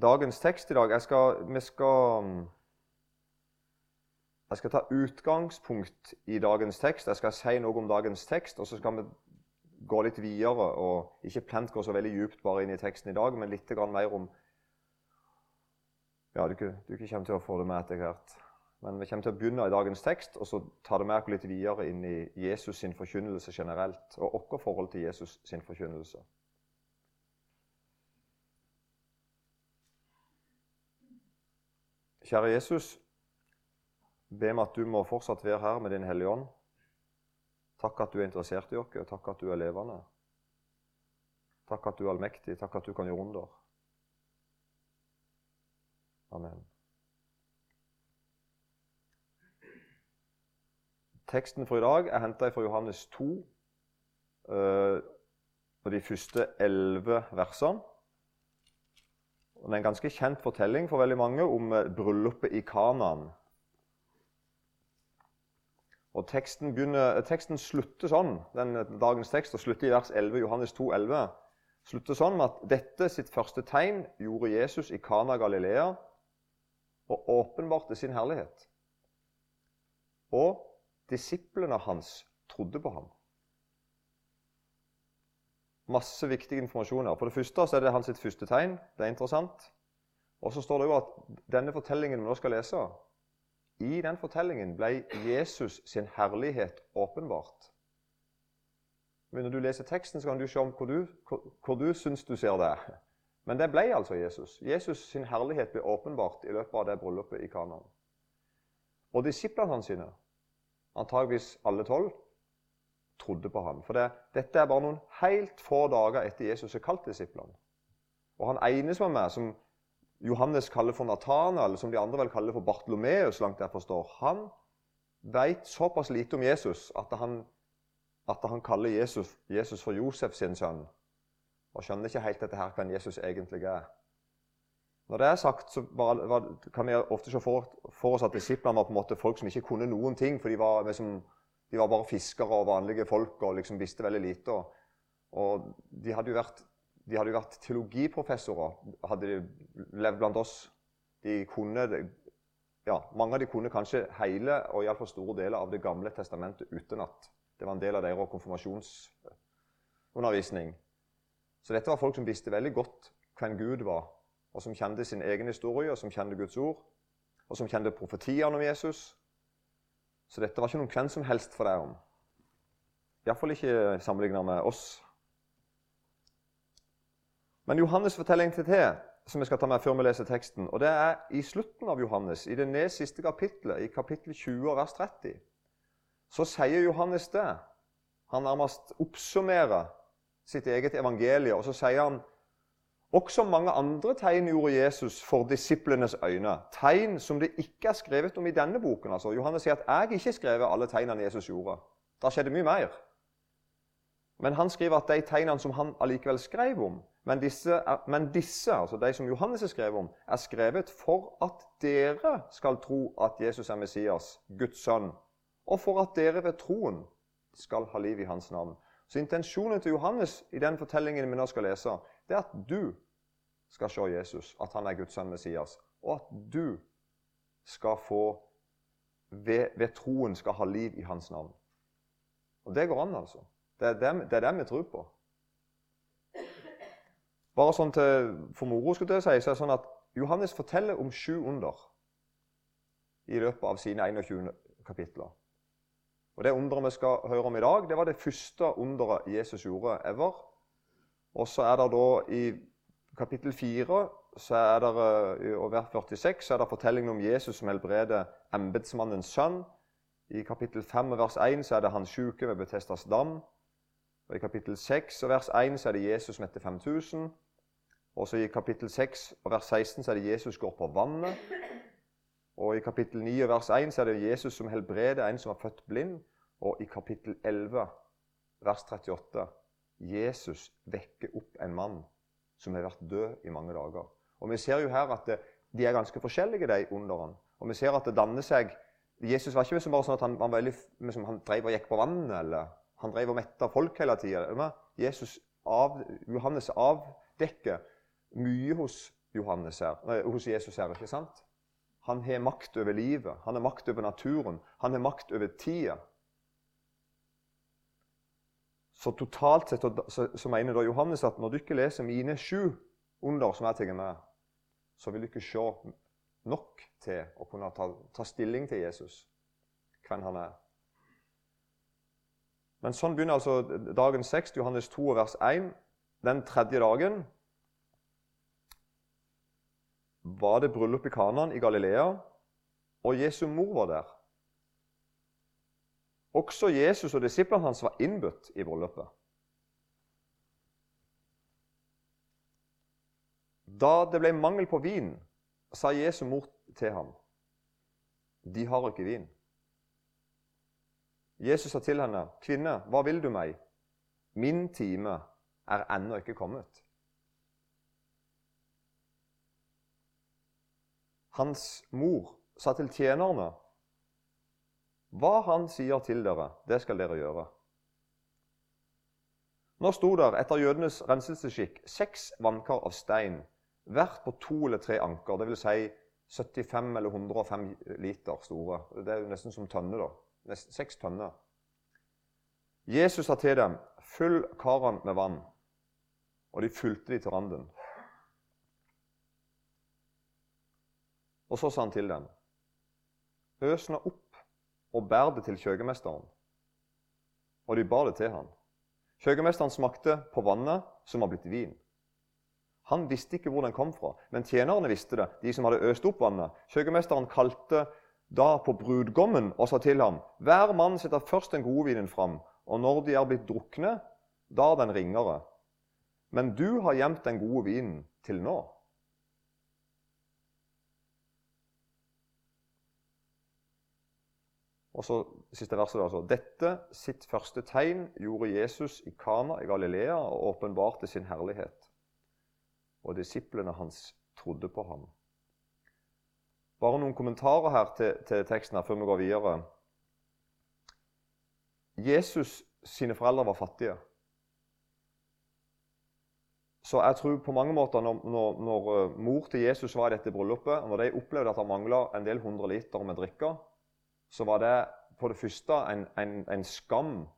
dagens tekst i dag. Jeg skal, vi skal, jeg skal ta utgangspunkt i dagens tekst. Jeg skal si noe om dagens tekst, og så skal vi gå litt videre. og Ikke plent gå så veldig djupt bare inn i teksten i dag, men litt mer om Ja, du, du kommer til å få det med etter hvert. Men vi kommer til å begynne i dagens tekst, og så ta det med litt videre inn i Jesus sin forkynnelse generelt, og vårt forhold til Jesus sin forkynnelse. Kjære Jesus, be meg at du må fortsatt være her med Din Hellige Ånd. Takk at du er interessert i oss, og takk at du er levende. Takk at du er allmektig, takk at du kan gjøre under. Amen. Teksten for i dag er henta fra Johannes 2, eh, og de første elleve versene. Det er en ganske kjent fortelling for veldig mange om eh, bryllupet i Kanaan. Og teksten, begynner, eh, teksten, slutter sånn, den eh, dagens tekst og slutter i vers 11, Johannes 2, 11, slutter sånn at dette sitt første tegn gjorde Jesus i Kana Galilea og åpenbarte sin herlighet. Og disiplene hans trodde på ham. Masse viktig informasjon her. For det første så er det hans første tegn. Det er interessant. Og så står det jo at denne fortellingen vi nå skal lese I den fortellingen ble Jesus sin herlighet åpenbart. Men når du leser teksten, så kan du se om hvor du, hvor, hvor du syns du ser det. Men det ble altså Jesus. Jesus sin herlighet ble åpenbart i løpet av det bryllupet i Kanaan. Og disiplene hans sine, antageligvis alle tolv, trodde på ham. For det, dette er bare noen helt få dager etter Jesus er kalt disiplene. Og han ene som er med, som Johannes kaller for Nathanael, som de andre vel kaller for Bartlomeus, langt jeg forstår, han veit såpass lite om Jesus at han, at han kaller Jesus, Jesus, for Josef sin sønn. Og skjønner ikke helt dette her, hvem Jesus egentlig er. Når det er sagt, så bare, kan vi ofte se for, for, oss at disiplene var på en måte folk som ikke kunne noen ting. for de var liksom de var bare fiskere og vanlige folk og liksom visste veldig lite. Og, og de hadde jo vært, de hadde vært teologiprofessorer, hadde de levd blant oss. De kunne, ja, mange av de kunne kanskje hele og iallfall store deler av Det gamle testamentet utenat. Det var en del av deres konfirmasjonsundervisning. Så dette var folk som visste veldig godt hvem Gud var, og som kjente sin egen historie, og som kjente Guds ord, og som kjente profetiene om Jesus, så dette var ikke noen hvem som helst for deg om. Iallfall ikke sammenlignet med oss. Men Johannes' fortelling til te, som jeg skal ta med før vi leser teksten, og det er i slutten av Johannes, i det nest siste kapittelet, i kapittel 20 vers 30, så sier Johannes det. Han nærmest oppsummerer sitt eget evangelie, og så sier han også mange andre tegn gjorde Jesus for disiplenes øyne. Tegn som det ikke er skrevet om i denne boken. Altså, Johannes sier at 'jeg ikke skrev alle tegnene Jesus gjorde'. Da skjedde mye mer. Men han skriver at de tegnene som han allikevel skrev om, men disse, men disse, altså de som Johannes har skrevet om, er skrevet for at dere skal tro at Jesus er Messias, Guds sønn, og for at dere ved troen skal ha liv i hans navn. Så intensjonen til Johannes i den fortellingen vi nå skal lese, det er at du skal se Jesus, at han er Guds sønn Messias, og at du skal få ved, ved, troen skal ha liv i hans navn. Og det går an, altså. Det er det, vi tror på. Bare sånn til, For moro skulle jeg si, så er det sånn at Johannes forteller om sju under i løpet av sine 21 kapitler. Og Det underet vi skal høre om i dag, det var det første underet Jesus gjorde ever. Og så er det da i kapittel 4 så er det, eh, og vers 46 så er det fortellingen om Jesus som helbreder embetsmannens sønn. I kapittel 5 og vers 1 så er det han sjuke ved Betestas dam. Og I kapittel 6 og vers 1 så er det Jesus som heter 5000. Og så I kapittel 6 og vers 16 så er det Jesus går på vannet. Og I kapittel 9 og vers 1 så er det Jesus som helbreder en som er født blind. Og i kapittel 11 vers 38 Jesus vekker opp en mann som har vært død i mange dager. Og Vi ser jo her at de er ganske forskjellige, de underne. Og vi ser at det danner seg Jesus var ikke bare sånn at han, han, veldig, han drev og gikk på vannet, eller han drev og metta folk hele tida. Av, Johannes avdekker mye hos Johannes her, hos Jesus her. ikke sant? Han har makt over livet, han har makt over naturen, han har makt over tida. Så totalt sett så, så mener da Johannes at når du ikke leser mine sju under som jeg tar med, så vil du ikke se nok til å kunne ta, ta stilling til Jesus, hvem han er. Men sånn begynner altså dagen 6, Johannes 2, vers 1. Den tredje dagen var det bryllup i Kanan i Galilea, og Jesu mor var der. Også Jesus og disiplene hans var innbudt i bryllupet. Da det ble mangel på vin, sa Jesu mor til ham, 'De har ikke vin.' Jesus sa til henne, 'Kvinne, hva vil du meg? Min time er ennå ikke kommet.' Hans mor sa til tjenerne, 'Hva han sier til dere, det skal dere gjøre.' Nå sto der etter jødenes renselsesskikk seks vannkar av stein, hvert på to eller tre anker, dvs. Si 75 eller 105 liter store. Det er jo nesten som tønne, da seks tønner. Jesus sa til dem, 'Fyll karene med vann.' Og de fulgte de til randen. Og så sa han til dem, 'Øs nå opp og bær det til kjøkkenmesteren.' Og de bar det til han. Kjøkkenmesteren smakte på vannet som var blitt vin. Han visste ikke hvor den kom fra, men tjenerne visste det, de som hadde øst opp vannet. Kjøkkenmesteren kalte da på brudgommen og sa til ham.: Hver mann setter først den gode vinen fram, og når de er blitt drukne, da den ringere. Men du har gjemt den gode vinen til nå. Og så siste verset altså. Dette sitt første tegn gjorde Jesus i Kana i Galilea og åpenbarte sin herlighet. Og disiplene hans trodde på ham. Bare noen kommentarer her til, til teksten her før vi går videre. Jesus sine foreldre var fattige. Så jeg tror på mange måter når, når, når eh, mor til Jesus var i dette bryllupet, når de opplevde at han mangla en del hundre liter med drikke, så var det på det første en, en, en skam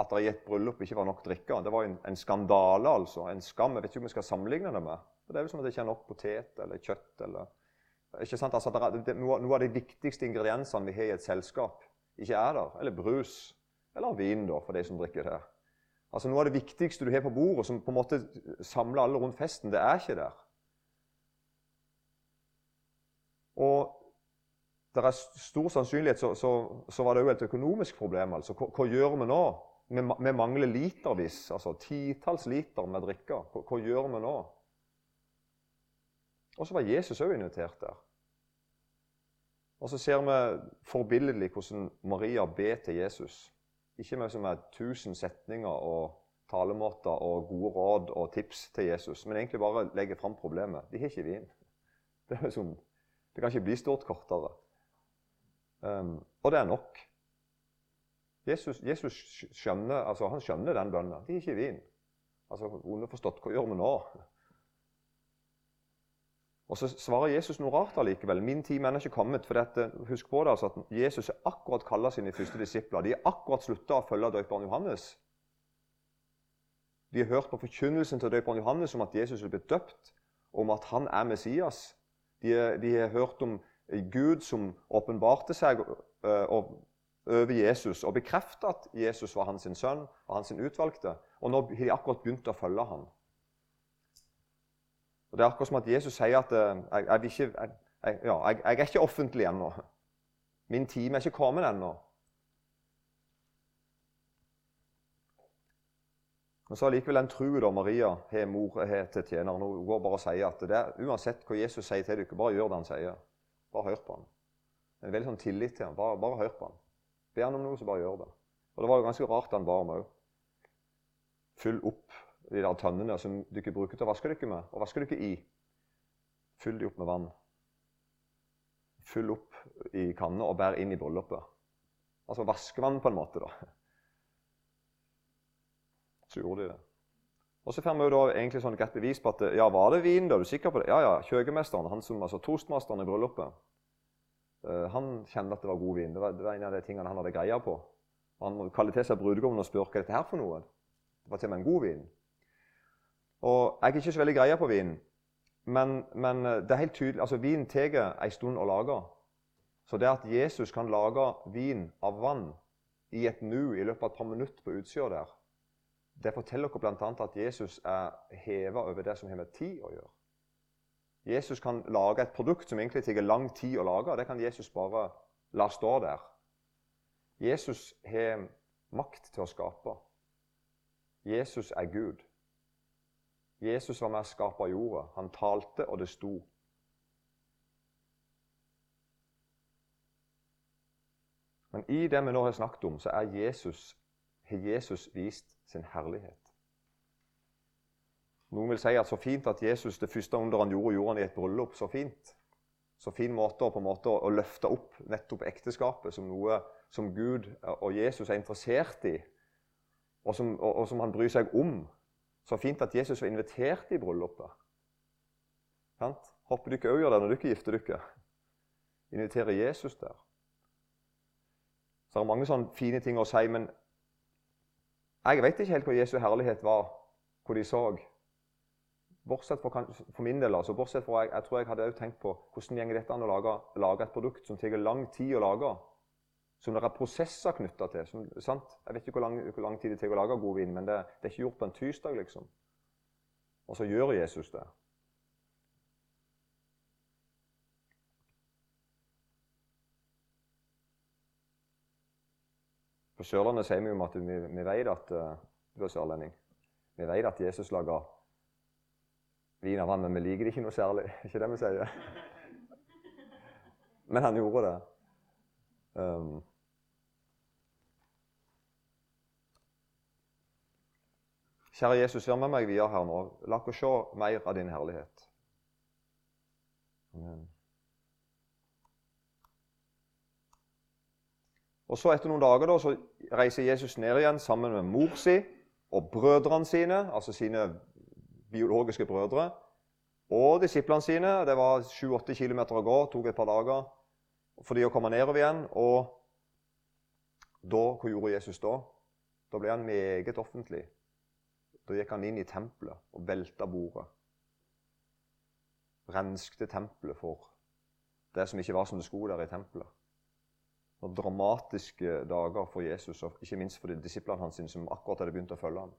at det i et bryllup ikke var nok drikke. Det var en, en, skandale, altså. En skam. Jeg vet ikke om vi skal sammenligne det med. Det er jo som at det ikke er nok potet eller kjøtt eller ikke sant? Altså, det, noe, noe, av de viktigste ingrediensene vi har i et selskap, ikke er der. Eller brus. Eller vin, da, for de som drikker det. Altså Noe av det viktigste du har på bordet, som på en måte samler alle rundt festen, det er ikke der. Og det er stor sannsynlighet så, så, så var det òg et økonomisk problem. altså. Hva, hva gjør vi nå? Vi, vi mangler litervis, altså titalls liter med drikke. Hva, hva gjør vi nå? Og så var Jesus òg invitert der. Og så ser vi forbilledlig hvordan Maria ber til Jesus. Ikke med som er tusen setninger og talemåter og gode råd og tips til Jesus, men egentlig bare legger fram problemet. De har ikke vin. Det, liksom, det kan ikke bli stort kortere. Um, og det er nok. Jesus, Jesus skjønner, altså, han skjønner den bønnen. De er ikke vin. Altså, Underforstått, hva gjør vi nå? Og Så svarer Jesus noe rart allikevel. Min time er ikke kommet. for dette, Husk på det, altså, at Jesus er akkurat kalla sine første disipler. De er akkurat slutta å følge døperen Johannes. De har hørt på forkynnelsen til døperen Johannes om at Jesus er blitt døpt, om at han er Messias. De har hørt om Gud som åpenbarte seg over Jesus og bekreftet at Jesus var hans sønn og hans utvalgte. Og nå har de akkurat begynt å følge ham. Og Det er akkurat som at Jesus sier at eh, jeg, jeg, ikke, jeg, ja, jeg, er ikke offentlig ennå. Min time er ikke kommet ennå. Men så allikevel den trua da Maria har mor har til tjeneren. Hun går bare og sier at er, uansett hva Jesus sier til dere, bare gjør det han sier. Bare hør på han. En veldig sånn tillit til han. Bare, bare hør på han. Be han om noe, så bare gjør det. Og Det var jo ganske rart han ba om òg. Fyll opp de der tønnene som dere bruker til å vaske dere med, og vaske dere i. Fyll de opp med vann. Fyll opp i kanna og bær inn i bryllupet. Altså vaskevann, på en måte. da. Så gjorde de det. Og så får vi jo da egentlig sånn et bevis på at ja, var det vin? da? Er du sikker på det? Ja, ja. Kjøkkenmesteren, han som, altså toastmasteren i bryllupet, uh, han kjente at det var god vin. Det var, det var, en av de tingene han hadde greia på. Han kaller til seg brudgommen og spurte hva dette her for noe. Det var til og med en god vin. Og Jeg er ikke så veldig greia på vin, men, men eh, det er helt tydelig, altså vin tar en stund å lage. Så det at Jesus kan lage vin av vann i et nu i løpet av et par minutter på utsida der, det forteller dere bl.a. at Jesus er heva over det som har med tid å gjøre. Jesus kan lage et produkt som egentlig tar lang tid å lage. Det kan Jesus bare la stå der. Jesus har makt til å skape. Jesus er Gud. Jesus var med å skape jorda. Han talte, og det sto. Men i det vi nå har snakket om, så er Jesus, har Jesus vist sin herlighet. Noen vil si at så fint at Jesus det første under han gjorde, han i et bryllup. Så fint. Så fin måte, på en måte å, løfte opp nettopp ekteskapet som noe som Gud og Jesus er interessert i, og som, og, og som han bryr seg om. Så fint at Jesus var invitert i bryllupet. Sant? Håper dere òg gjør det når dere gifter dere. Inviterer Jesus der. Så det er mange sånne fine ting å si, men jeg vet ikke helt hvor Jesu herlighet var, hvor de så. Bortsett fra, for min del, altså, bortsett fra jeg, jeg tror jeg hadde tenkt på hvordan går dette an å lage, lage, et produkt som tar lang tid å lage. Som det er prosesser knytta til. Som? Jeg vet ikke hvor lang, hvor lang tid det tar å lage god vin, men det, det, er ikke gjort på en tirsdag, liksom. Og så gjør Jesus det. På Sørlandet sier vi jo at vi, vi vet at uh, du er sørlending. Vi vet at Jesus lager vin av vann, men vi liker det ikke noe særlig. ikke det vi sier? Men han gjorde det. Um, Kjære Jesus, vær med meg videre her nå. La oss se mer av din herlighet. Amen. Og så Etter noen dager da, så reiser Jesus ned igjen sammen med mor si og brødrene sine, altså sine biologiske brødre, og disiplene sine. Det var 7-8 km å gå, tok et par dager for de å komme nedover igjen. Og da, hva gjorde Jesus da? Da ble han meget offentlig. Da gikk han inn i tempelet og velta bordet. Renskte tempelet for det som ikke var som det skulle der i tempelet dramatiske dager for Jesus, og ikke minst for de disiplene hans som akkurat hadde begynt å følge ham.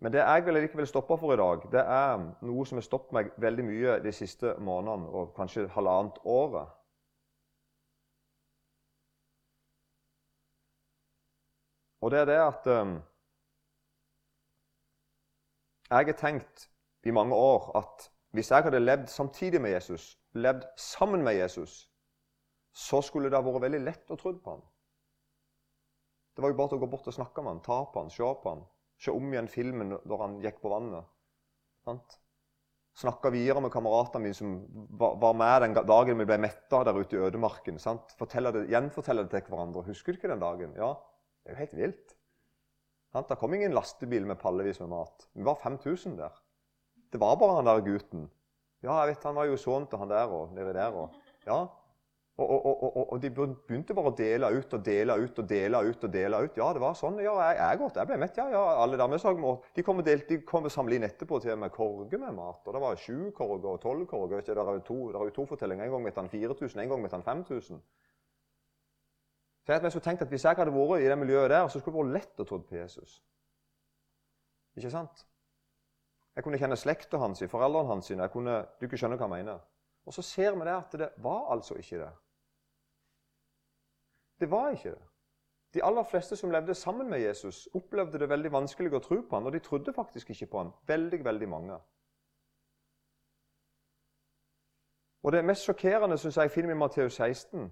Men det jeg vil likevel stoppe for i dag, det er noe som har stoppet meg veldig mye de siste månedene og kanskje halvannet året. Og det er det at um, Jeg har tenkt i mange år at hvis jeg hadde levd samtidig med Jesus, levd sammen med Jesus, så skulle det ha vært veldig lett å tro på ham. Det var jo bare til å gå bort og snakke med ham, ta på ham, se på ham. Se om igjen filmen når han gikk på vannet. Sant? Snakka videre med kameratene mine som var med den dagen vi ble metta der ute i ødemarken. Gjenfortelle det til hverandre. Husker du ikke den dagen? Ja, det er jo helt vilt. Sant? Det kom ingen lastebil med pallevis med mat. Vi var 5000 der. Det var bare han der gutten. Ja, jeg vet, han var jo sønnen til han der og nedi der og Ja. Og, og, og, og, de begynte bare å dele ut og dele ut og dele ut. og dele ut. Ja, det var sånn. Ja, jeg er godt. Jeg ble mett. Ja, ja. Alle der vi så, de kom og samlet inn etterpå til med korger med mat. Og det var sju korger og tolv korger. Det er jo to, to fortellinger. En gang met han 4000, en gang met han 5000. Så jeg skulle tenkt at Hvis jeg hadde vært i det miljøet der, så skulle det vært lett å tro på Jesus. Ikke sant? Jeg kunne kjenne slekta hans, foreldrene hans. Jeg kunne, du ikke skjønner hva jeg mener. Og så ser vi det at det var altså ikke det. Det var ikke det. De aller fleste som levde sammen med Jesus, opplevde det veldig vanskelig å tro på han, og de trodde faktisk ikke på han. Veldig, veldig mange. Og Det mest sjokkerende synes jeg finner vi i Matteus 16.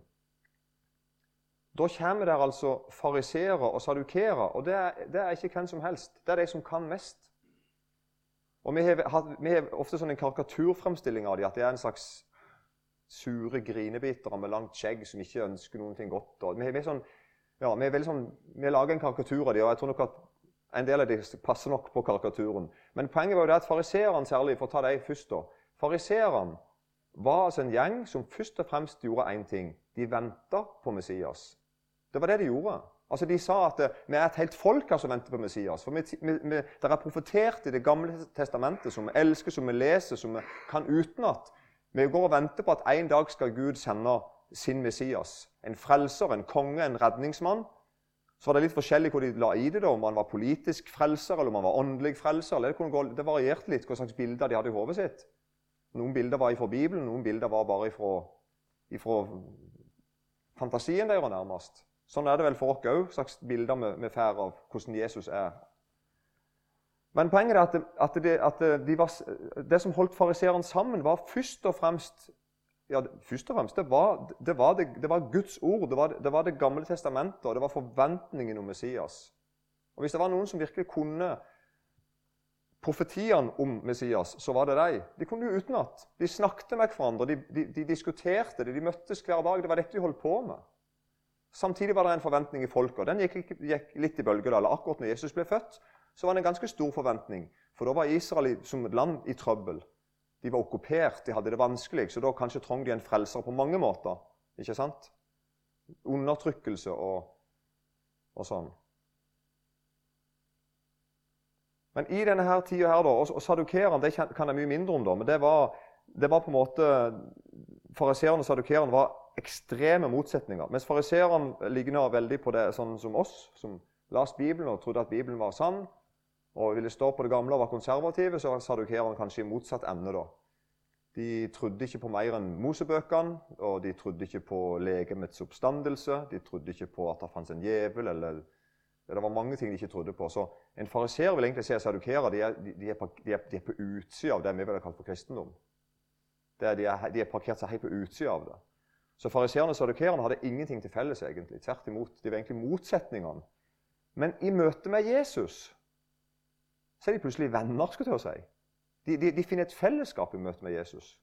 Da kommer der altså fariseere og sadukere, og det er, det er ikke hvem som helst. Det er de som kan mest. Og vi har, ofte sånn en karikaturfremstilling av dem, at det er en slags sure grinebitere med langt skjegg som ikke ønsker noen ting godt. Og vi, vi, sånn, ja, vi, sånn, vi lager en karikatur av dem, og jeg tror nok at En del av dem passer nok på karikaturen. Men poenget var jo det at fariseerne særlig, for å ta deg først da, fariseerne var altså en gjeng som først og fremst gjorde én ting. De venta på Messias. Det var det de gjorde. Altså De sa at vi er et helt folk her som venter på Messias. For vi, Det er profetert i Det gamle testamentet, som vi elsker, som vi leser, som vi kan utenat. Vi går og venter på at en dag skal Gud sende sin Messias. En frelser, en konge, en redningsmann. Så var det litt forskjellig hvor de la i det, da, om han var politisk frelser eller om han var åndelig frelser. Det, gå, det varierte litt hva slags bilder de hadde i hodet sitt. Noen bilder var fra Bibelen, noen bilder var bare fra fantasien deres nærmest. Sånn er det vel for oss òg, slags bilder vi får av hvordan Jesus er. Men poenget er at, det, at, de, at de var, det som holdt fariseerne sammen, var først og fremst ja, først og fremst, det var, det var, det var Guds ord, det var, det var Det gamle testamentet, og det var forventningen om Messias. Og Hvis det var noen som virkelig kunne profetiene om Messias, så var det de. De kunne jo utenat. De snakket med hverandre, de, de, de diskuterte det, de møttes hver dag. Det var dette de holdt på med. Samtidig var det en forventning i folket. Den gikk, gikk litt i bølgedaler. Akkurat når Jesus ble født, så var det en ganske stor forventning. For da var Israel som et land i trøbbel. De var okkupert, de hadde det vanskelig, så da kanskje trong de en frelser på mange måter. Ikke sant? Undertrykkelse og, og sånn. Men i denne her tida her, da, og, og sadukerene det kan jeg mye mindre om, da, men det var, det var på en måte Fariseerne og sadukerene var ekstreme motsetninger. Mens fariseerne ligner veldig på det sånn som oss, som leste Bibelen og trodde at Bibelen var sann, og ville stå på det gamle og var konservative, så sadukererne kanskje i motsatt ende. da. De trodde ikke på mer enn Mosebøkene, og de trodde ikke på legemets oppstandelse. De trodde ikke på at det fantes en djevel. eller Det var mange ting de ikke trodde på. Så En fariseer vil egentlig si at sadukerer de de, på, de, er, er på utsida av det vi ville kalt for kristendom. Er, de, er, de er parkert seg helt på utsida av det. Så fariseerne og sadukerene hadde ingenting til felles. egentlig. Tvert imot. De var egentlig motsetningene. Men i møte med Jesus så er de plutselig venner. skulle jeg si. De, de, de finner et fellesskap i møte med Jesus.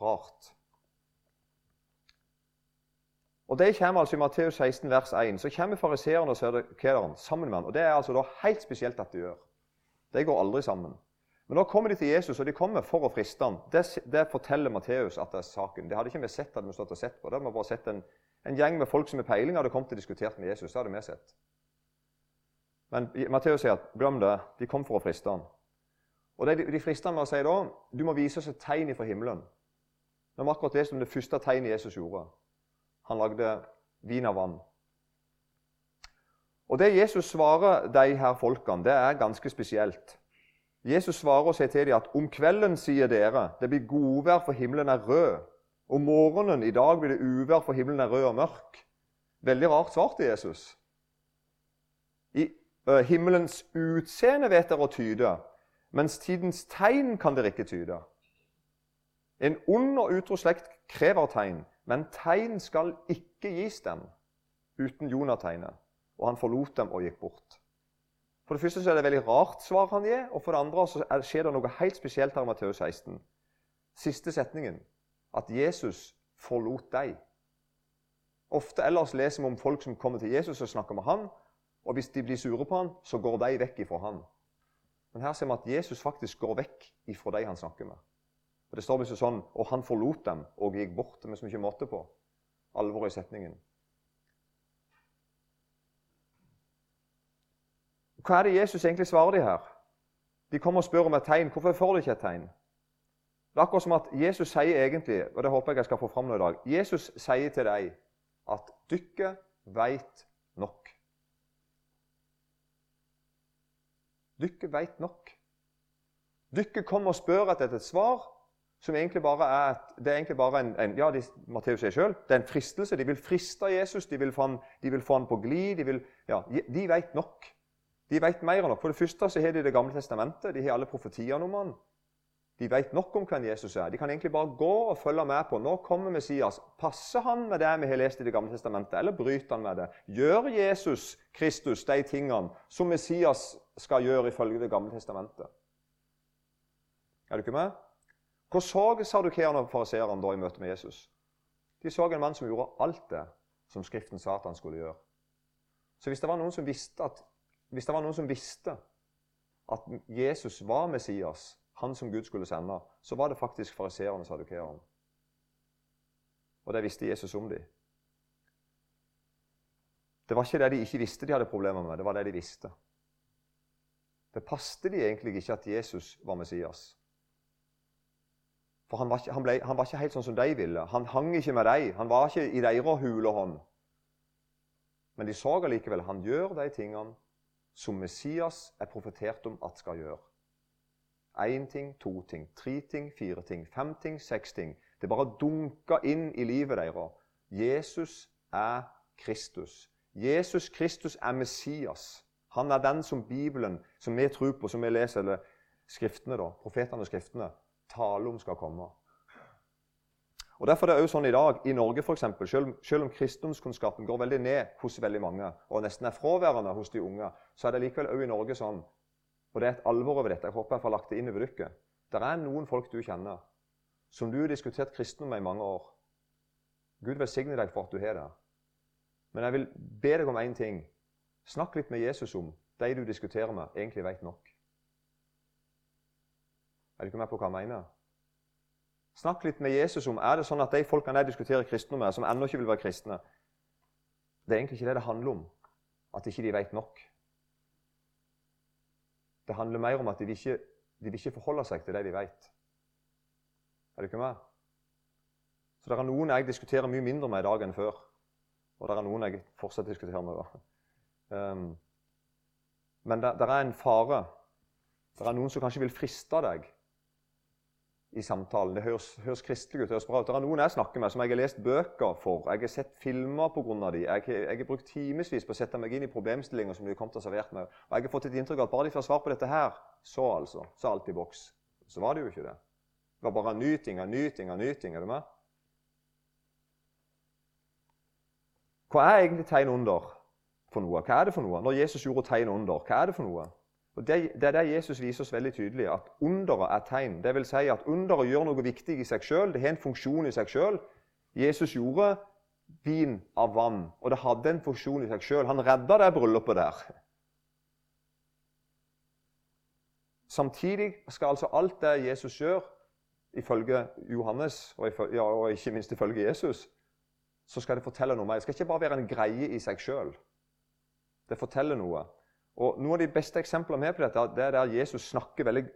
Rart. Og Det kommer altså i Matteus 16, vers 1. Så kommer fariseerne og sadukerene sammen med ham. Og Det er altså da helt spesielt at de gjør. De går aldri sammen. Men nå kommer de til Jesus, og de kommer for å friste ham. Det, det, forteller Matteus at det er saken. Det hadde ikke vi sett hadde vi stått og sett på. Det hadde vi bare sett en, en gjeng med folk som med peiling hadde kommet og diskutert med Jesus. Det hadde vi sett. Men Matteus sier at glem det. De kom for å friste ham. Og det, De frister med å si da du må vise oss et tegn fra himmelen. Det var akkurat det som det første tegnet Jesus gjorde. Han lagde vin av vann. Og Det Jesus svarer de her folkene, det er ganske spesielt. Jesus svarer og sier til dem at om kvelden, sier dere, det blir godvær for himmelen er rød. Om morgenen i dag blir det uvær for himmelen er rød og mørk. Veldig rart svarte Jesus. I uh, himmelens utseende vet dere å tyde, mens tidens tegn kan dere ikke tyde. En ond og utro slekt krever tegn, men tegn skal ikke gis dem uten Jonategnet. Og han forlot dem og gikk bort. For det første så er det et veldig rart svar han gir, og for det andre så skjer det noe helt spesielt her i Matteus 16. Siste setningen at Jesus forlot deg. Ofte ellers leser vi om folk som kommer til Jesus og snakker med han, og hvis de blir sure på han, så går de vekk ifra han. Men her ser vi at Jesus faktisk går vekk ifra de han snakker med. Og Det står liksom sånn Og han forlot dem og gikk bort. Det med så mye måte på. Alvoret i setningen. Hva er det Jesus egentlig svarer de her? De kommer og spør om et tegn. Hvorfor får de ikke et tegn? Det er akkurat som at Jesus sier egentlig, og det håper jeg jeg skal få fram nå i dag Jesus sier til deg at dere veit nok. Dere veit nok. Dere kommer og spør etter et svar som egentlig bare er, et, det er egentlig bare en, en ja, de, Matteus sier selv, det er en fristelse. De vil friste Jesus, de vil få han, på glid. De, vil, ja, de veit nok. De vet mer enn nok. For det første så har de Det gamle testamentet. De har alle profetiene om han. De vet nok om hvem Jesus er. De kan egentlig bare gå og følge med på nå kommer Messias. Passer han med det vi har lest i Det gamle testamentet, eller bryter han med det? Gjør Jesus Kristus de tingene som Messias skal gjøre ifølge Det gamle testamentet? Er du ikke med? Hva så sadukeerne og fariseerne da i møte med Jesus? De så en mann som gjorde alt det som Skriften sa at han skulle gjøre. Så hvis det var noen som visste at hvis det var noen som visste at Jesus var Messias, han som Gud skulle sende, så var det faktisk fariseerne og sadukeerne. Og det visste Jesus om dem. Det var ikke det de ikke visste de hadde problemer med, det var det de visste. Det passet de egentlig ikke at Jesus var Messias. For han var, ikke, han, ble, han var, ikke, helt sånn som de ville. Han hang ikke med dem. Han var ikke i deres hulehånd. Men de så allikevel han gjør de tingene som Messias er profetert om at skal gjøre. Én ting, to ting, tre ting, fire ting, fem ting, seks ting. Det bare dunka inn i livet deres. Jesus er Kristus. Jesus Kristus er Messias. Han er den som Bibelen, som vi tror på, som vi leser, eller skriftene da, profetene og skriftene, taler om skal komme. Og Derfor er det også sånn i dag i Norge for eksempel, selv, selv om kristendomskunnskapen går veldig ned hos veldig mange, og nesten er fraværende hos de unge, så er det likevel også i Norge sånn Og det er et alvor over dette. Jeg håper jeg får lagt det inn over dere. Det er noen folk du kjenner, som du har diskutert kristendom med i mange år. Gud velsigne deg for at du har det. Men jeg vil be deg om én ting. Snakk litt med Jesus om de du diskuterer med, egentlig vet nok. Er du ikke med på hva jeg mener? Snakk litt med Jesus om er det sånn at de folkene jeg diskuterer kristne med, som ennå ikke vil være kristne Det er egentlig ikke det det handler om, at ikke de vet nok. Det handler mer om at de vil ikke, de vil ikke forholde seg til det de vet. Er du ikke med? Så det er noen jeg diskuterer mye mindre med i dag enn før. Og det er noen jeg fortsatt diskuterer med. Um, men det, det, er en fare. Det er noen som kanskje vil friste deg i samtalen. Det høres, høres kristelig ut. Det høres bra ut. Det er noen jeg snakker med som jeg har lest bøker for. Jeg har sett filmer pga. dem. Jeg, jeg, har brukt timevis på å sette meg inn i problemstillinger som de har kommet og servert meg. Og jeg har fått et inntrykk av at bare de får svar på dette her, så altså, så alt i boks. Så var det jo ikke det. Det var bare nyting av nyting av nyting. Er du med? Hva er egentlig tegn under? for noe. Hva er det for noe? Når Jesus gjorde tegn under, hva er det for noe? Og det, det er det Jesus viser oss veldig tydelig, at underet er tegn. Det vil si at underet gjør noe viktig i seg sjøl. Det har en funksjon i seg sjøl. Jesus gjorde vin av vann, og det hadde en funksjon i seg sjøl. Han redda det bryllupet der. Samtidig skal altså alt det Jesus gjør, ifølge Johannes, og, ifølge, ja, og ikke minst ifølge Jesus, så skal det fortelle noe mer. Det skal ikke bare være en greie i seg sjøl. Det forteller noe. Og Noen av de beste eksemplene med på dette det er der Jesus snakker veldig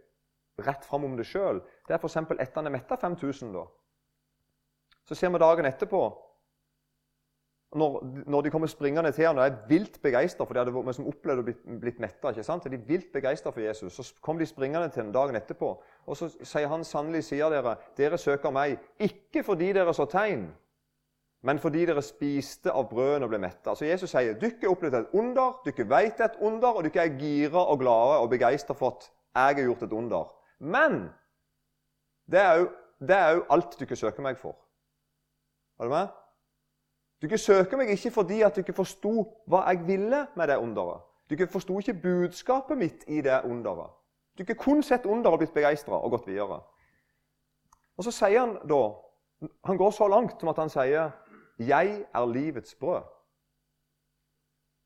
rett fram om det sjøl. Det er f.eks. etter han er metta 5000. da. Så ser vi dagen etterpå, når, når de kommer springende til ham og er vilt begeistra for de hadde vi som opplevd å blitt, blitt metta. ikke sant? De er vilt begeistra for Jesus. Så kommer de springende til ham dagen etterpå, og så sier han sannelig, sier dere, dere søker meg, ikke fordi dere så tegn, men fordi dere spiste av brødene og ble mette. Altså Jesus sier dere opplevd et under, dere vet et under, og dere er gira og glade og begeistra for at jeg har gjort et under. Men det er òg alt dere søker meg for. Er du med? Dere søker meg ikke fordi at dere forsto hva jeg ville med det underet. Dere forsto ikke budskapet mitt i det underet. Dere kun sett under og blitt begeistra og gått videre. Og så sier han da Han går så langt som at han sier 'Jeg er livets brød'.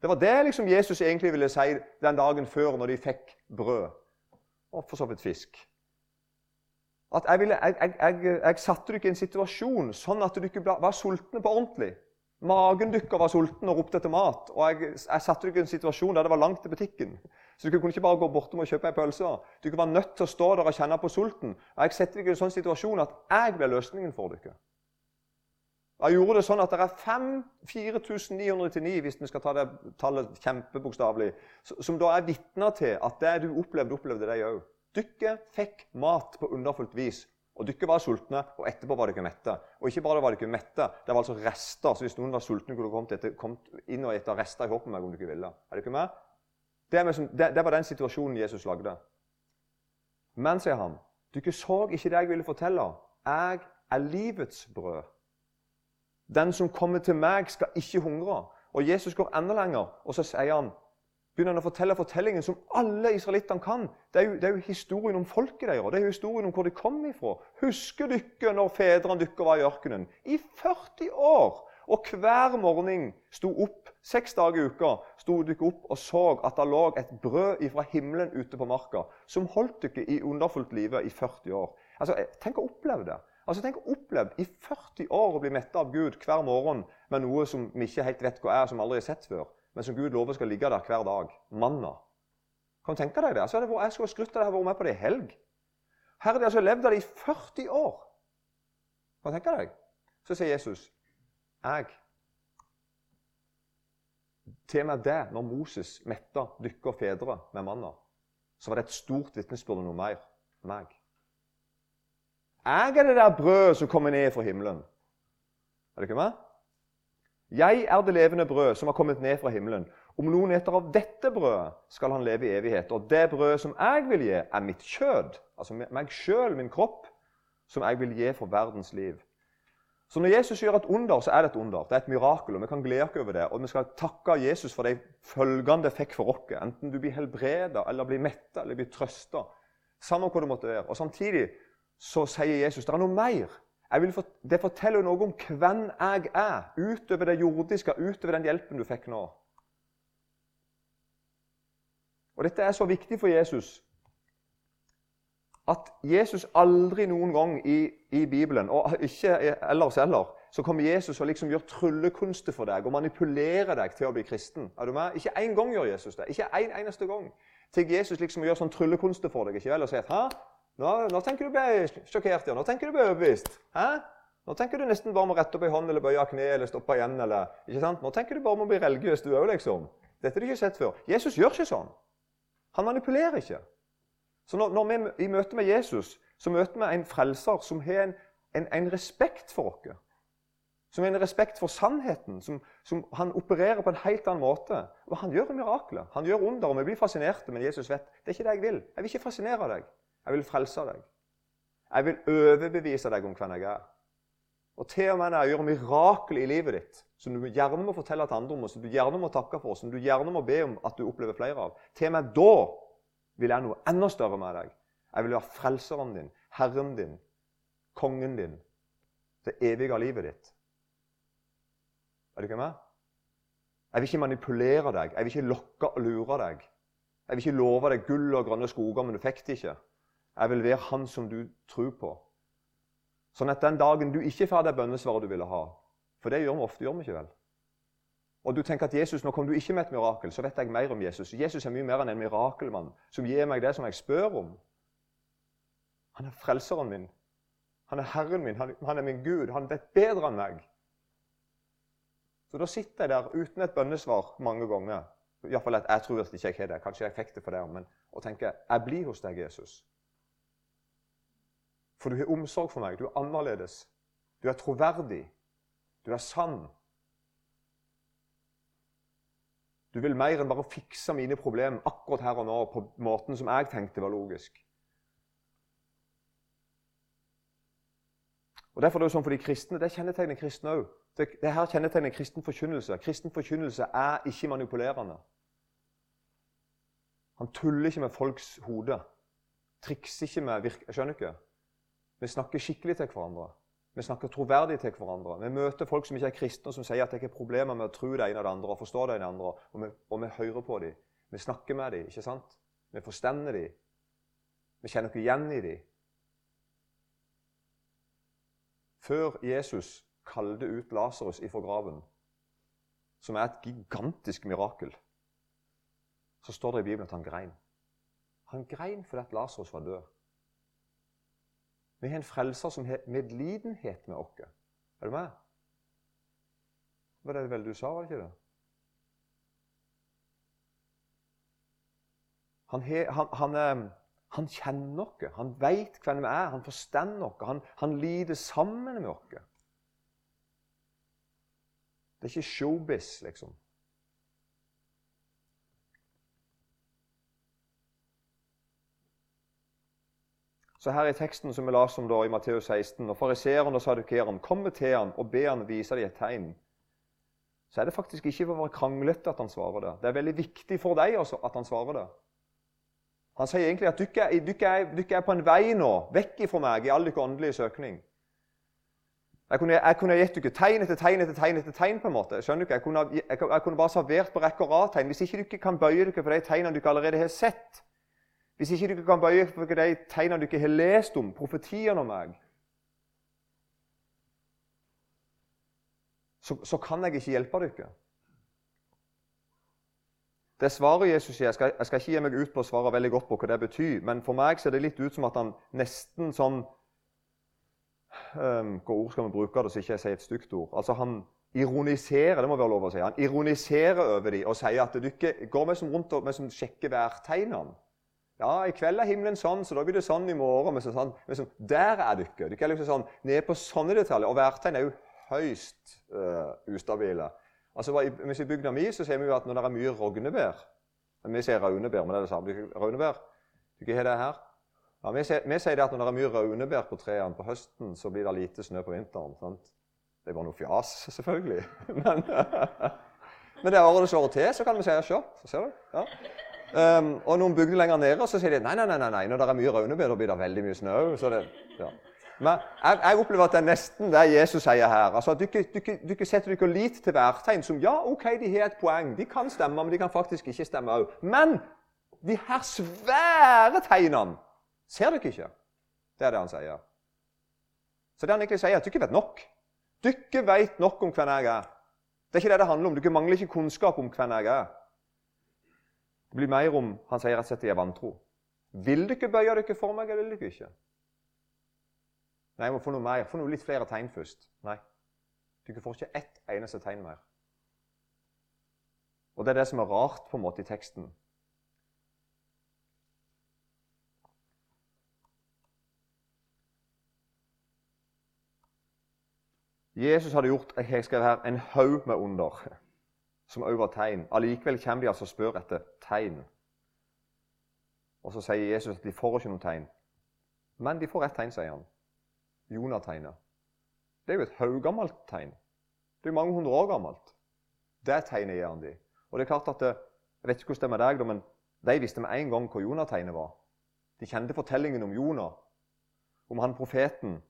Det var det liksom Jesus egentlig ville si den dagen før, når de fikk brød. Og for så vidt fisk. At jeg, ville, jeg, jeg, jeg satte dere i en situasjon sånn at dere var sultne på ordentlig. Magen deres var sulten og ropte etter mat. Og jeg, jeg satte dere i en situasjon der det var langt til butikken. Så dere kunne ikke bare gå bortom og kjøpe ei pølse. Dere var nødt til å stå der og kjenne på sulten. Og jeg setter dere i en sånn situasjon at jeg ble løsningen for dere. Jeg gjorde det sånn at det er 4999, hvis vi skal ta det tallet kjempebokstavelig, som da er vitner til at det du opplevde, opplevde de òg. Dere fikk mat på underfullt vis. Og dere var sultne, og etterpå var dere mette. Og ikke bare var dere mette, det var altså rester. Så hvis noen var sultne, kunne dere kommet, inn og spist rester i hoppen meg om dere ville. Er dere med? Det, med, det, det var den situasjonen Jesus lagde. Men, sier han, dere så ikke det jeg ville fortelle. Jeg er livets brød. Den som kommer til meg, skal ikke hungre. Og Jesus går enda lenger, og så sier han, begynner han å fortelle fortellingen som alle israelittene kan. Det er, jo, det er, jo, historien om folket deres. Det er jo historien om hvor de kom ifra. Husker dere når fedrene deres var i ørkenen? I 40 år! Og hver morgen sto opp, seks dager i uka, sto dere opp og så at det lå et brød fra himmelen ute på marka, som holdt dere i underfullt live i 40 år. Altså, Tenk å oppleve det. Altså, Tenk å oppleve i 40 år å bli metta av Gud hver morgen med noe som vi ikke helt vet hva er, som vi aldri har sett før, men som Gud lover skal ligge der hver dag. Manna. Kan du tenke deg det? Altså, jeg skulle skrytt av det, jeg har vært med på det i helg. Her har de altså levd av det i 40 år. Kan du tenke deg? Så sier Jesus, 'Jeg Til og med det, når Moses metta dykker fedre med manna, så var det et stort vitnesbyrd om noe mer. Meg. Jeg er det der brødet som kommer ned fra himmelen. Er det ikke meg? Jeg er det levende brød som har kommet ned fra himmelen. Om noen eter av dette brødet, skal han leve i evighet. Og det brødet som jeg vil gi, er mitt kjød, altså meg sjøl, min kropp, som jeg vil gi for verdens liv. Så når Jesus gjør et under, så er det et under. Det er et mirakel, og vi kan glede oss over det. Og vi skal takke Jesus for de følgene det fikk for oss. Enten du blir helbreda, eller blir metta, eller blir trøsta. Samme hva det måtte være. Og Samtidig så sier Jesus det er noe mer. For, det forteller noe om hvem jeg er, utover det jordiske, utover den hjelpen du fikk nå. Og Dette er så viktig for Jesus at Jesus aldri noen gang i, i Bibelen, og ikke ellers heller, så kommer Jesus og liksom gjør tryllekunster for deg og manipulerer deg til å bli kristen. Er du med? Ikke én gang gjør Jesus det. Ikke en eneste gang. Til Jesus liksom gjør sånn tryllekunster for deg ikke vel, og sier at nå, nå, tenker du bli sjokkert, ja. Nå tenker du bli overbevist. Hæ? Nå tenker du nesten bare om å rette opp ei hånd eller bøye kne eller stoppe igjen. eller, ikke sant? Nå tenker du bare om å bli religiøs, du òg, liksom. Dette har du ikke sett før. Jesus gjør ikke sånn. Han manipulerer ikke. Så når, når vi i møte med Jesus så møter vi en frelser som har en, en, en respekt for oss. Som har en respekt for sannheten. Som, som, Han opererer på en helt annen måte. Og Han gjør mirakler. Han gjør under, og vi blir fascinerte, men Jesus vet det er ikke det jeg vil. Jeg vil ikke fascinere deg. Jeg vil frelse deg. Jeg vil overbevise deg om hvem jeg er. Og til og med når jeg gjør mirakel i livet ditt, som du gjerne må fortelle til andre om, og som du gjerne må takke for, som du gjerne må be om at du opplever flere av, til og med da vil jeg noe enda større med deg. Jeg vil være frelseren din, Herren din, kongen din, det evige livet ditt. Er du ikke med? Jeg vil ikke manipulere deg, jeg vil ikke lokke og lure deg. Jeg vil ikke love deg gull og grønne skoger, men du fikk det ikke. Jeg vil være han som du tror på. Sånn at den dagen du ikke får det bønnesvaret du ville ha For det gjør vi ofte, gjør vi ikke vel? Og du tenker at Jesus, nå kom du ikke med et mirakel, så vet jeg mer om Jesus. Jesus er mye mer enn en mirakelmann som gir meg det som jeg spør om. Han er frelseren min. Han er Herren min. Han, er min Gud. Han vet bedre enn meg. Så da sitter jeg der uten et bønnesvar mange ganger. Iallfall at jeg tror at jeg ikke har det. Kanskje jeg fikk det for det, men og tenker jeg blir hos deg, Jesus. For du har omsorg for meg. Du er annerledes. Du er troverdig. Du er sann. Du vil mer enn bare fikse mine problemer akkurat her og nå på måten som jeg tenkte var logisk. Og Derfor er det jo sånn for de kristne, det kjennetegner kristne òg. Det, det her kjennetegner kristen forkynnelse. Kristen forkynnelse er ikke manipulerende. Han tuller ikke med folks hode. Trikser ikke med virke... Skjønner ikke? Vi snakker skikkelig til hverandre. Vi snakker troverdig til hverandre. Vi møter folk som ikke er kristne, som sier at det ikke er problemer med å tro det ene og det andre og forstå det ene andre, og vi, og vi hører på dem. Vi snakker med dem, ikke sant? Vi forstender dem. Vi kjenner oss igjen i dem. Før Jesus kalte ut Lasarus ifra graven, som er et gigantisk mirakel, så står det i Bibelen at han grein. Han grein fordi Lasarus var død. Vi har en frelser som har medlidenhet med oss. Er du med? Var det vel du sa, var det ikke det? Han, he, han, han, eh, han kjenner oss, han veit hvem vi er, han forstår oss, han, han lider sammen med oss. Det er ikke showbiz, liksom. Så her i teksten som vi las om da i Matteus 16, og fariseeren og sadukeeren kommer til ham og ber ham vise dem et tegn, så er det faktisk ikke for å være kranglete at han svarer det. Det er veldig viktig for deg også at han svarer det. Han sier egentlig at dere er, er, er, på en vei nå, vekk ifra meg, i all deres åndelige søkning. Jeg kunne, jeg kunne gitt dere tegn etter tegn etter tegn. etter tegn på en måte. Skjønner ikke? Jeg kunne, jeg, jeg kunne bare servert på rekke og rad tegn. Hvis ikke dere kan bøye dere for de tegnene dere allerede har sett, hvis ikke dere kan bøye for de tegnene ikke har lest om, profetiene om meg, så, så kan jeg ikke hjelpe dere. Det svaret Jesus sier, jeg skal, jeg skal ikke gi meg ut på å svare veldig godt på hva det betyr, men for meg ser det litt ut som at han nesten sånn um, Hva ord skal vi bruke det så ikke jeg sier et stygt ord? Altså Han ironiserer det må være lov å si, han ironiserer over dem og sier at dere går med som rundt og med som sjekker værtegnene. Ja, i kveld er himmelen sånn, så da blir det sånn i morgen. Men sånn, men så, der er dere. Dere er liksom sånn, nede på sånne detaljer. Og værtegn er jo høyst uh, ustabile. Altså, Hvis vi bygda mi, så ser vi jo at når det er mye rognebær Vi sier raunebær, men det er det samme. Raunebær. Du ikke har det her? Ja, vi, sier, det at når det er mye raunebær på trærne på høsten, så blir det lite snø på vinteren. sant? Det er bare noe fjas, selvfølgelig. men, men det året det slår til, så kan vi si se. Så ser du. Ja. Um, og noen bygder lenger nede så sier de nei, nei, nei, nei, når det er mye raunebær, da blir det veldig mye snø. Så det, ja. Men jeg, jeg, opplever at det er nesten det Jesus sier her. Altså Du ikke setter dere lit til værtegn som ja, ok, de har et poeng. De kan stemme, men de kan faktisk ikke stemme òg. Men de her svære tegnene ser dere ikke. Det er det han sier. Så det han egentlig sier, er at ikke vet nok. Ikke vet nok om hvem jeg er. Det er ikke det det handler om. Dere mangler ikke kunnskap om hvem jeg er. Blir mer om han sier rett og slett jeg er vantro. Vil dere bøye dere for meg, eller vil dere ikke? Nei, jeg må få noe mer. Få noe litt flere tegn først. Nei. Du får ikke ett eneste tegn mer. Og Det er det som er rart på en måte i teksten. Jesus hadde gjort jeg skrev her, en haug med under, som òg var tegn. Allikevel kommer de altså og spør etter tegn. Og Så sier Jesus at de får ikke noen tegn. Men de får ett tegn, sier han. Jonategnet. Det er jo et haugammelt tegn. Det er jo mange hundre år gammelt. Det tegnet gir han de. Og det er klart at det, Jeg vet ikke hvordan det er med deg, men de visste med en gang hvor Jonategnet var. De kjente fortellingen om Jonah, om han profeten.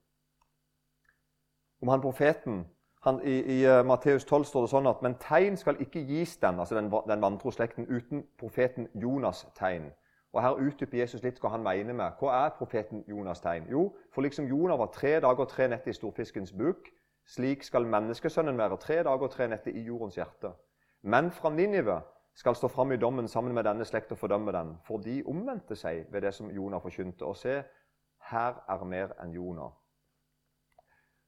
Om han profeten han, I i uh, Matteus 12 står det sånn at men tegn skal ikke gis den, altså den, den vantro slekten, uten profeten Jonas' tegn. Og Her utdyper Jesus litt hva han mener med hva er profeten Jonas' tegn. Jo, for liksom Jonah var tre dager og tre netter i storfiskens buk, slik skal menneskesønnen være tre dager og tre netter i jordens hjerte. Men fra Ninive skal stå fram i dommen sammen med denne slekt og fordømme den, for de omvendte seg ved det som Jonah forkynte. Og se, her er mer enn Jonah.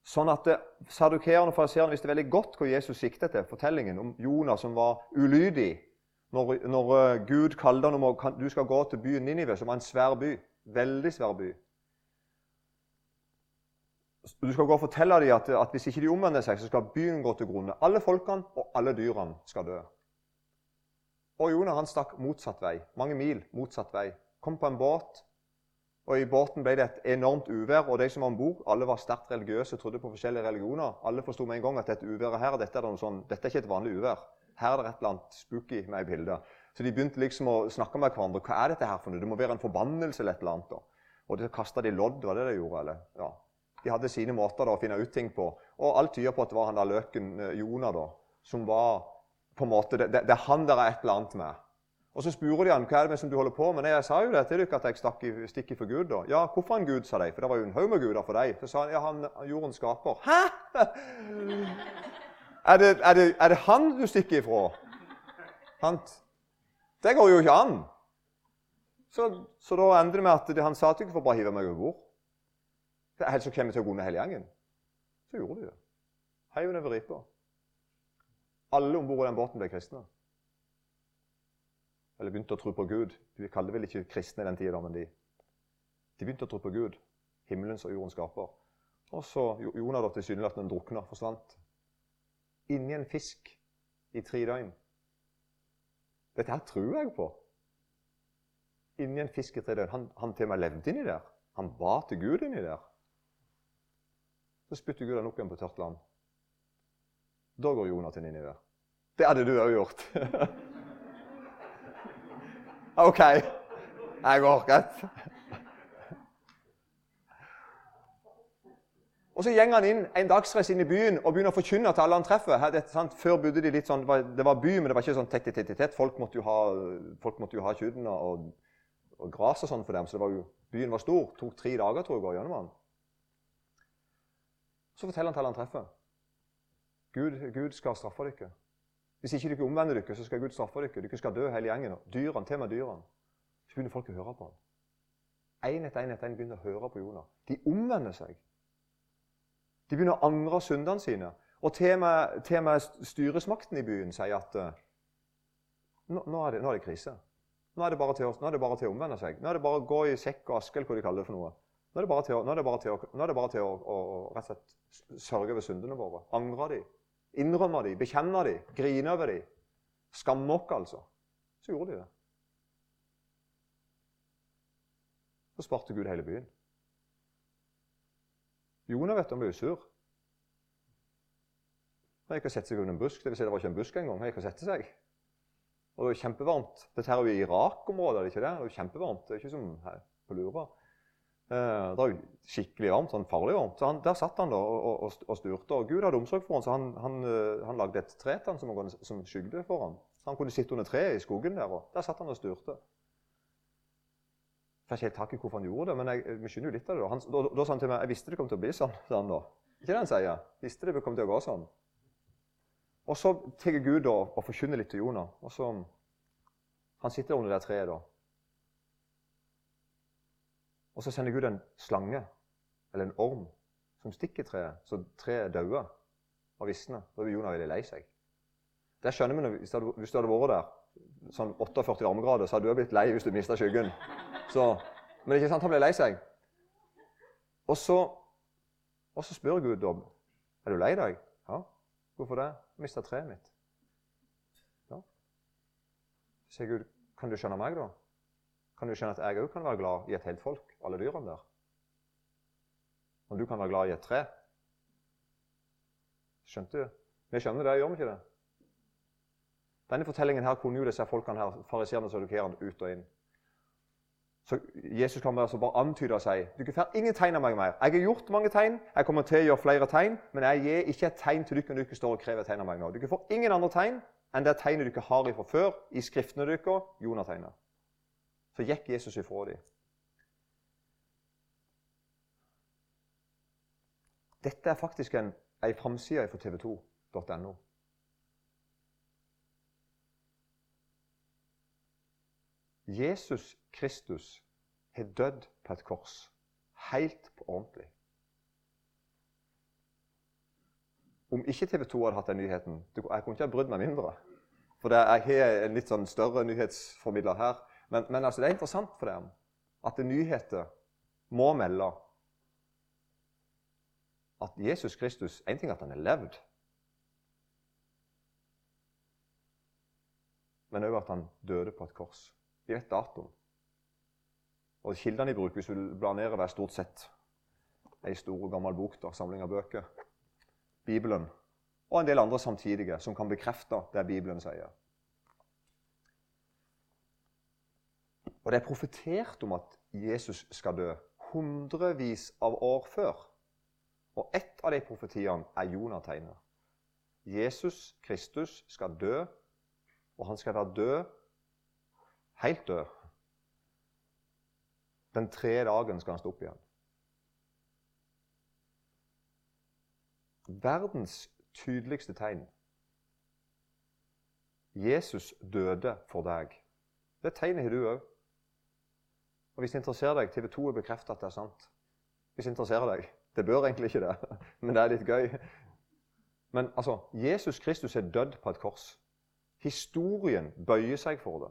Sånn at eh, Sadukeerne og fariseerne visste veldig godt hva Jesus siktet til. Fortellingen om Jonas som var ulydig når, når eh, Gud kalte ham om du skal gå til byen Ninive, som var en svær by. Veldig svær by. Du skal gå og fortelle dem at, at hvis ikke de omvender seg, så skal byen gå til grunne. Alle folkene og alle dyrene skal dø. Og Jonah han stakk motsatt vei. Mange mil motsatt vei. Kom på en båt, og I båten ble det et enormt uvær. og de som var om bord, alle var sterkt religiøse trodde på forskjellige religioner. Alle forsto med en gang at dette uværet her, dette er, sånn, dette er ikke et vanlig uvær. Her er det et eller annet spooky med i bildet. Så de begynte liksom å snakke med hverandre. Hva er dette her for noe? Det må være en forbannelse eller et eller annet. da. Og så kasta de lodd, var det de gjorde? eller? Ja. De hadde sine måter da, å finne ut ting på. Og alt tyder på at det var han der løken eh, Jonah da, som var på en måte, det, det, det han der er et eller annet med. Og Så spurte de han, hva er det med som du holder på med. Nei, Jeg sa jo det til dere at jeg i, stikker for Gud. da. Ja, hvorfor en Gud, sa de, for det var jo en haug med guder for deg. Så sa han ja, han jordens skaper. Hæ?! Er det, er, det, er det han du stikker ifra? Det går jo ikke an. Så, så da endte det med at det, han sa at ikke, får bare hive meg over bord. Ellers så kommer jeg til å gå ned hele gjengen. Så gjorde de det. Heiv over ripa. Alle om bord i den båten ble kristne. Eller begynte å tro på Gud. De kalte vel ikke kristne i den tida, men de, de begynte å tro på Gud. Himmelens og jordens skaper. Og så Jonah da tilsynelatende drukna, forsvant. Inni en fisk i tre døgn. Dette her tror jeg på. Inni en fisk i tre døgn. Han, han til og med levde inni der. Han ba til Gud inni der. Så spytter Gud han opp igjen på tørt land. Da går Jonah til Ninive. Det hadde du òg gjort. OK. Jeg orket. Og så går han inn en dagsreis inn i byen og begynner å forkynne til alle han treffer. Det, Før bodde de litt sånn, det var by, men det var ikke sånn tett i tett, tett. Folk måtte jo ha, folk og, og gras og sånn for dem. Så var jo, byen var stor. Det tok tre dager tror jeg, å gå gjennom den. Så forteller han til alle han treffer. Gud, Gud skal straffe dere. Hvis ikke dere omvender dere, så skal Gud straffe dere. Dere skal dø hele gjengen. Dyrene, til med dyrene. Så begynner folk å høre på ham. Én etter én etter én begynner å høre på Jonah. De omvender seg. De begynner å angre syndene sine. Og til og med, styresmakten i byen sier at uh, nå, nå, er det, nå, er det, krise. Nå er det, bare til å, nå er det bare til å omvende seg. Nå er det bare å gå i sekk og aske, eller hva de kaller det for noe. Nå er det bare til, å, rett og slett sørge over syndene våre. Angre de, innrømme de, bekjenne de, grine over de. Skamme oss, altså. Så gjorde de det. Så sparte Gud hele byen. Jonah vet han ble sur. Han gikk og sette seg under en busk. Det vil si det var ikke en busk engang. Han gikk og sette seg. Og det var kjempevarmt. Dette er jo i Irak-området, er det ikke det? Det er jo kjempevarmt. Det er ikke som her på Lura. Eh, det var skikkelig varmt, sånn farlig varmt. Så han, Der satt han da og, og, og, styrte. Og Gud hadde omsorg for ham, så han, han, eh, han lagde et tre til han som, som skygde for ham. Så han kunne sitte under treet i skogen der, og der satt han og styrte. Jeg får ikke helt tak i hvorfor han gjorde det, men jeg, vi skjønner jo litt av det. Han, da, da, sa han til meg jeg visste det kom til å bli sånn. sa han da. Ikke det han sier? Visste det kom til å gå sånn. Og så tar Gud da og forkynner litt til Jonah. Og så, Han sitter under det treet da. Og så sender Gud en slange, eller en orm, som stikker treet, så treet dauer og visner. Da blir Jonah veldig lei seg. Det skjønner vi hvis hvis du hadde vært der sånn 48 varmegrader, så hadde du blitt lei hvis du mista skyggen. Så, men ikke sant, han ble lei seg. Og så, og så spør Gud om er du lei deg. Ja. Hvorfor det? Mista treet mitt. Ja. Så sier Gud, kan du skjønne meg, da? Kan du skjønne at jeg òg kan være glad i et helt folk, alle dyrene der? Om du kan være glad i et tre? Skjønte du? Vi skjønner det, gjør vi ikke det? Denne fortellingen her kunne jo disse folkene her, fariseerne og sadukerene ut og inn. Så Jesus kan altså bare antyde og si dere får ingen tegn av meg mer. Jeg har gjort mange tegn, jeg kommer til å gjøre flere tegn, men jeg gir ikke et tegn til dere når dere står og krever tegn av meg nå. Dere får ingen andre tegn enn det tegnet dere har fra før i skriftene deres, Jonah-tegnet. Så gikk Jesus ifra dem. Dette er faktisk en, ei framside fra tv2.no. Jesus Kristus har dødd på et kors. Helt på ordentlig. Om ikke TV 2 hadde hatt den nyheten Jeg kunne ikke ha brydd meg mindre. For jeg har en litt sånn større nyhetsformidler her. Men, men altså, det er interessant for dem at nyheter må melde at Jesus Kristus En ting er at han har levd, men òg at han døde på et kors. De vet datoen. Og Kildene de bruker, hvis du blar nedover, er stort sett ei stor, gammel bok, da, samling av bøker. Bibelen. Og en del andre samtidige som kan bekrefte det Bibelen sier. Og det er profetert om at Jesus skal dø hundrevis av år før. Og ett av de profetiene er Jonah-tegnet. Jesus Kristus skal dø, og han skal være død, helt død. Den tre dagen skal han stå opp igjen. Verdens tydeligste tegn. Jesus døde for deg. Det tegnet har du òg. Og hvis det interesserer deg, TV 2 har bekreftet at det er sant. Hvis det interesserer deg. Det bør egentlig ikke det, men det er litt gøy. Men altså, Jesus Kristus er dødd på et kors. Historien bøyer seg for det.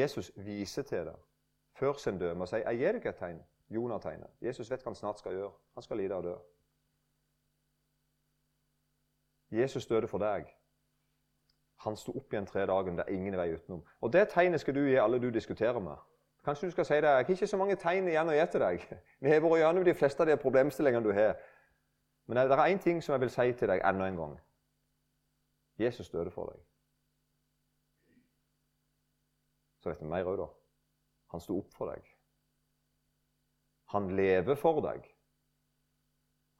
Jesus viser til det før sin dømme og sier si 'Jeg gir deg et tegn'. Jonah-tegnet. Jesus vet hva han snart skal gjøre. Han skal lide og dø. Jesus døde for deg. Han sto opp igjen tre dager. Det er ingen vei utenom. Og Det tegnet skal du gi alle du diskuterer med. Kanskje du skal si det. Jeg har ikke så mange tegn igjen å gi til deg. Vi har vært gjennom de fleste av de problemstillingene du har. Men det er én ting som jeg vil si til deg enda en gang. Jesus døde for deg. Så vet vi mer òg, da. Han sto opp for deg. Han lever for deg.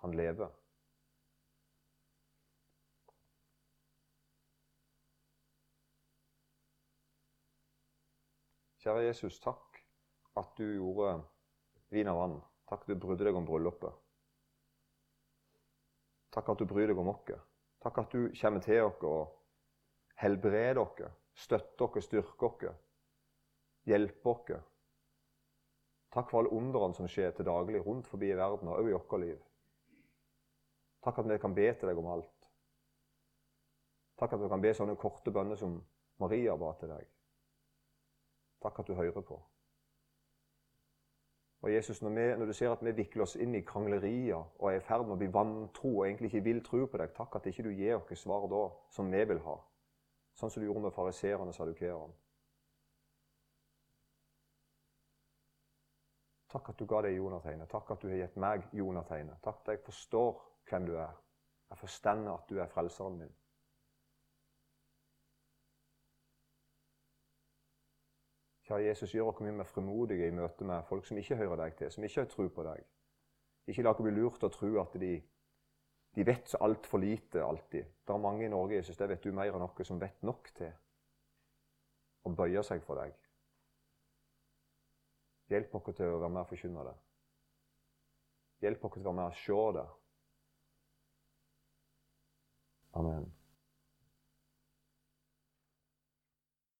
Han lever. Kjære Jesus, takk at du gjorde vin av vann. Takk at du brydde deg om bryllupet. Takk at du bryr deg om oss. Takk at du kommer til oss og helbreder oss, støtter oss, styrker oss, hjelper oss. Takk for alle underne som skjer til daglig rundt forbi i verden og også i vårt liv. Takk at vi kan be til deg om alt. Takk at vi kan be sånne korte bønner som Maria ba til deg. Takk at du hører på. Og Jesus, når, vi, når, du ser at vi vikler oss inn i kranglerier og er i ferd med å bli vantro og egentlig ikke vil tro på deg, takk at ikke du gir oss svar da som vi vil ha, sånn som du gjorde med fariseerne og sadukeerne. Takk at du ga deg Jonategnet. Takk at du har gitt meg Jonategnet. Takk at jeg forstår hvem du er. Jeg forstår at du er frelseren min. Kjære Jesus, gjør oss mye mer frimodige i møte med folk som ikke hører deg til, som ikke har tro på deg. Ikke la oss bli lurt og tro at de, de vet så altfor lite alltid. Det er mange i Norge Jesus, det vet du mer enn noe, som vet nok til å bøye seg for deg. Hjelp oss til å være med og forkynne det. Hjelp oss til å være med og se det. Amen.